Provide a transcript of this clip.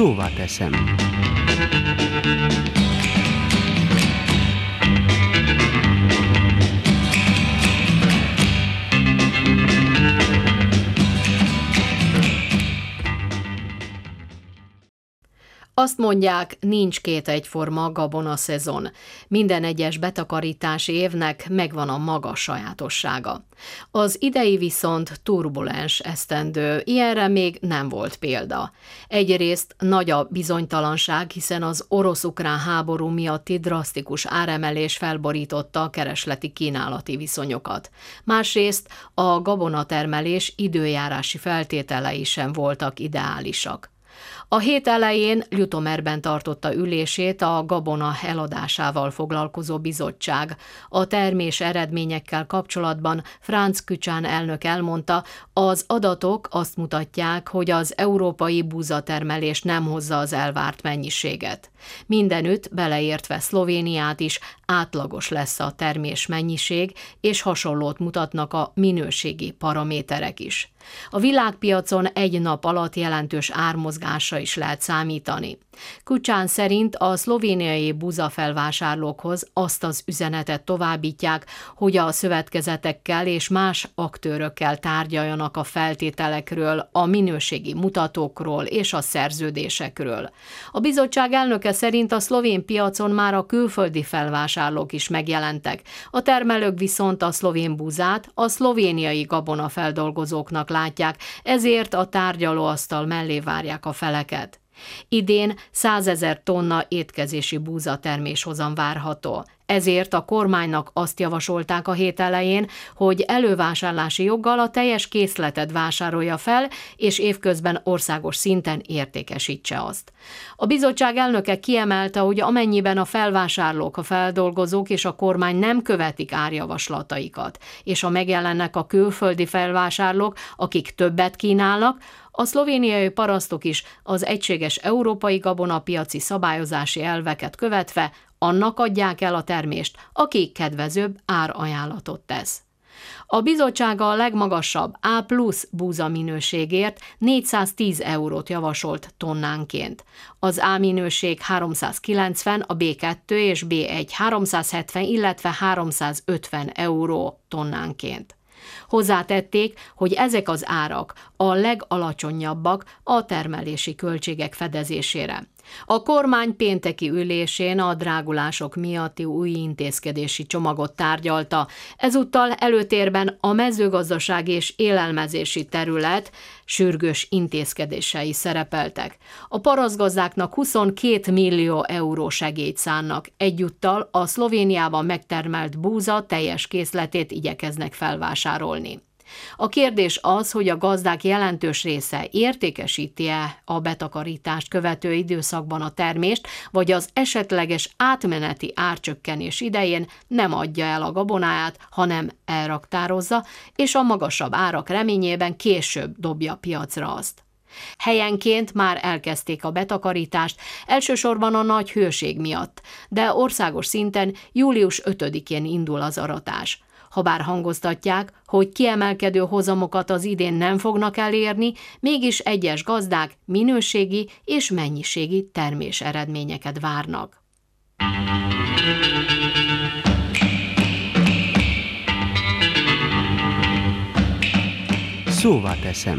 Szóvá teszem. Azt mondják, nincs két egyforma gabona szezon. Minden egyes betakarítási évnek megvan a maga sajátossága. Az idei viszont turbulens esztendő, ilyenre még nem volt példa. Egyrészt nagy a bizonytalanság, hiszen az orosz-ukrán háború miatti drasztikus áremelés felborította a keresleti kínálati viszonyokat. Másrészt a gabonatermelés időjárási feltételei sem voltak ideálisak. A hét elején Ljutomerben tartotta ülését a gabona eladásával foglalkozó bizottság. A termés eredményekkel kapcsolatban Franz Kücsán elnök elmondta, az adatok azt mutatják, hogy az európai búzatermelés nem hozza az elvárt mennyiséget. Mindenütt, beleértve Szlovéniát is, átlagos lesz a termés mennyiség, és hasonlót mutatnak a minőségi paraméterek is. A világpiacon egy nap alatt jelentős ármozgása is lehet számítani. Kucsán szerint a szlovéniai felvásárlókhoz azt az üzenetet továbbítják, hogy a szövetkezetekkel és más aktőrökkel tárgyaljanak a feltételekről, a minőségi mutatókról és a szerződésekről. A bizottság elnöke szerint a szlovén piacon már a külföldi felvásárlók is megjelentek, a termelők viszont a szlovén búzát a szlovéniai gabonafeldolgozóknak látják, ezért a tárgyalóasztal mellé várják a feleket. Idén 100 ezer tonna étkezési búzatermés hozam várható. Ezért a kormánynak azt javasolták a hét elején, hogy elővásárlási joggal a teljes készletet vásárolja fel, és évközben országos szinten értékesítse azt. A bizottság elnöke kiemelte, hogy amennyiben a felvásárlók, a feldolgozók és a kormány nem követik árjavaslataikat, és ha megjelennek a külföldi felvásárlók, akik többet kínálnak, a szlovéniai parasztok is az egységes európai gabonapiaci szabályozási elveket követve annak adják el a termést, aki kedvezőbb árajánlatot tesz. A bizottsága a legmagasabb A plusz búza minőségért 410 eurót javasolt tonnánként. Az A minőség 390, a B2 és B1 370, illetve 350 euró tonnánként. Hozzátették, hogy ezek az árak a legalacsonyabbak a termelési költségek fedezésére. A kormány pénteki ülésén a drágulások miatti új intézkedési csomagot tárgyalta. Ezúttal előtérben a mezőgazdaság és élelmezési terület sürgős intézkedései szerepeltek. A paraszgazdáknak 22 millió euró segélyt szánnak. Egyúttal a Szlovéniában megtermelt búza teljes készletét igyekeznek felvásárolni. A kérdés az, hogy a gazdák jelentős része értékesíti-e a betakarítást követő időszakban a termést, vagy az esetleges átmeneti árcsökkenés idején nem adja el a gabonáját, hanem elraktározza, és a magasabb árak reményében később dobja piacra azt. Helyenként már elkezdték a betakarítást, elsősorban a nagy hőség miatt, de országos szinten július 5-én indul az aratás ha bár hangoztatják, hogy kiemelkedő hozamokat az idén nem fognak elérni, mégis egyes gazdák minőségi és mennyiségi termés eredményeket várnak. Szóval teszem.